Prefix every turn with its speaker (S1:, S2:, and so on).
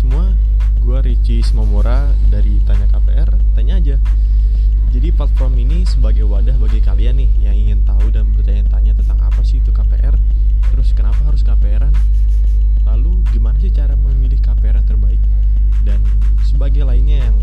S1: semua, gue Ricci Simomora dari Tanya KPR, tanya aja. Jadi platform ini sebagai wadah bagi kalian nih yang ingin tahu dan bertanya-tanya tentang apa sih itu KPR, terus kenapa harus KPRan, lalu gimana sih cara memilih KPR terbaik, dan sebagai lainnya yang